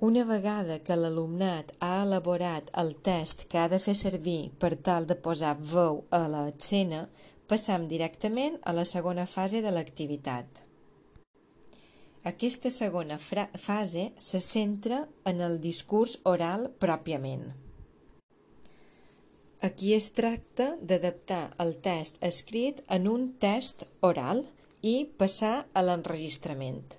Una vegada que l'alumnat ha elaborat el test que ha de fer servir per tal de posar veu a l'escena, passam directament a la segona fase de l'activitat. Aquesta segona fase se centra en el discurs oral pròpiament. Aquí es tracta d'adaptar el test escrit en un test oral i passar a l'enregistrament.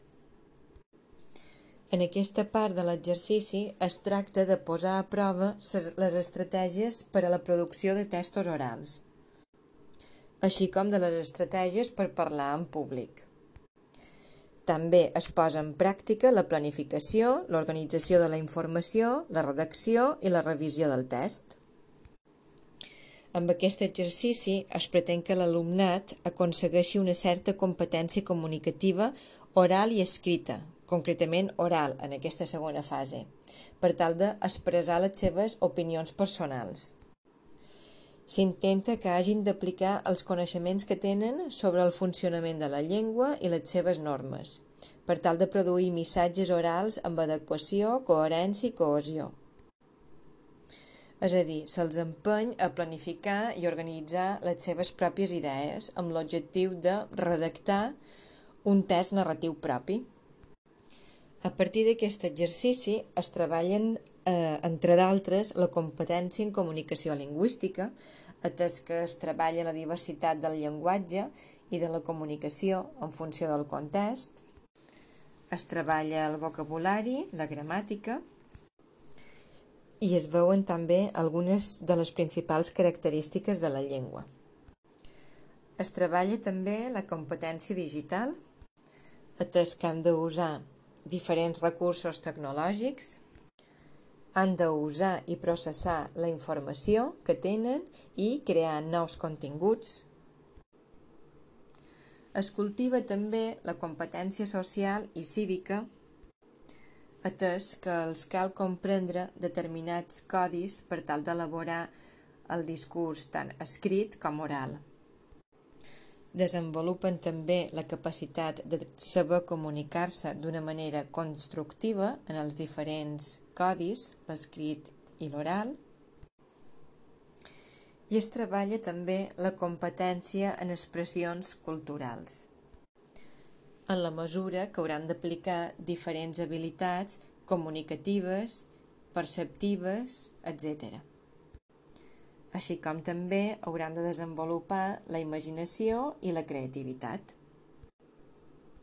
En aquesta part de l'exercici es tracta de posar a prova les estratègies per a la producció de textos orals, així com de les estratègies per parlar en públic. També es posa en pràctica la planificació, l'organització de la informació, la redacció i la revisió del test. Amb aquest exercici es pretén que l'alumnat aconsegueixi una certa competència comunicativa oral i escrita, concretament oral, en aquesta segona fase, per tal d'expressar les seves opinions personals. S'intenta que hagin d'aplicar els coneixements que tenen sobre el funcionament de la llengua i les seves normes, per tal de produir missatges orals amb adequació, coherència i cohesió. És a dir, se'ls empeny a planificar i organitzar les seves pròpies idees amb l'objectiu de redactar un test narratiu propi. A partir d'aquest exercici es treballen, eh, entre d'altres, la competència en comunicació lingüística, atès que es treballa la diversitat del llenguatge i de la comunicació en funció del context, es treballa el vocabulari, la gramàtica, i es veuen també algunes de les principals característiques de la llengua. Es treballa també la competència digital, atès que han d'usar diferents recursos tecnològics, han d'usar i processar la informació que tenen i crear nous continguts. Es cultiva també la competència social i cívica, atès que els cal comprendre determinats codis per tal d'elaborar el discurs tant escrit com oral. Desenvolupen també la capacitat de saber comunicar-se d'una manera constructiva en els diferents codis, l'escrit i l'oral, i es treballa també la competència en expressions culturals, en la mesura que hauran d'aplicar diferents habilitats comunicatives, perceptives, etc així com també hauran de desenvolupar la imaginació i la creativitat.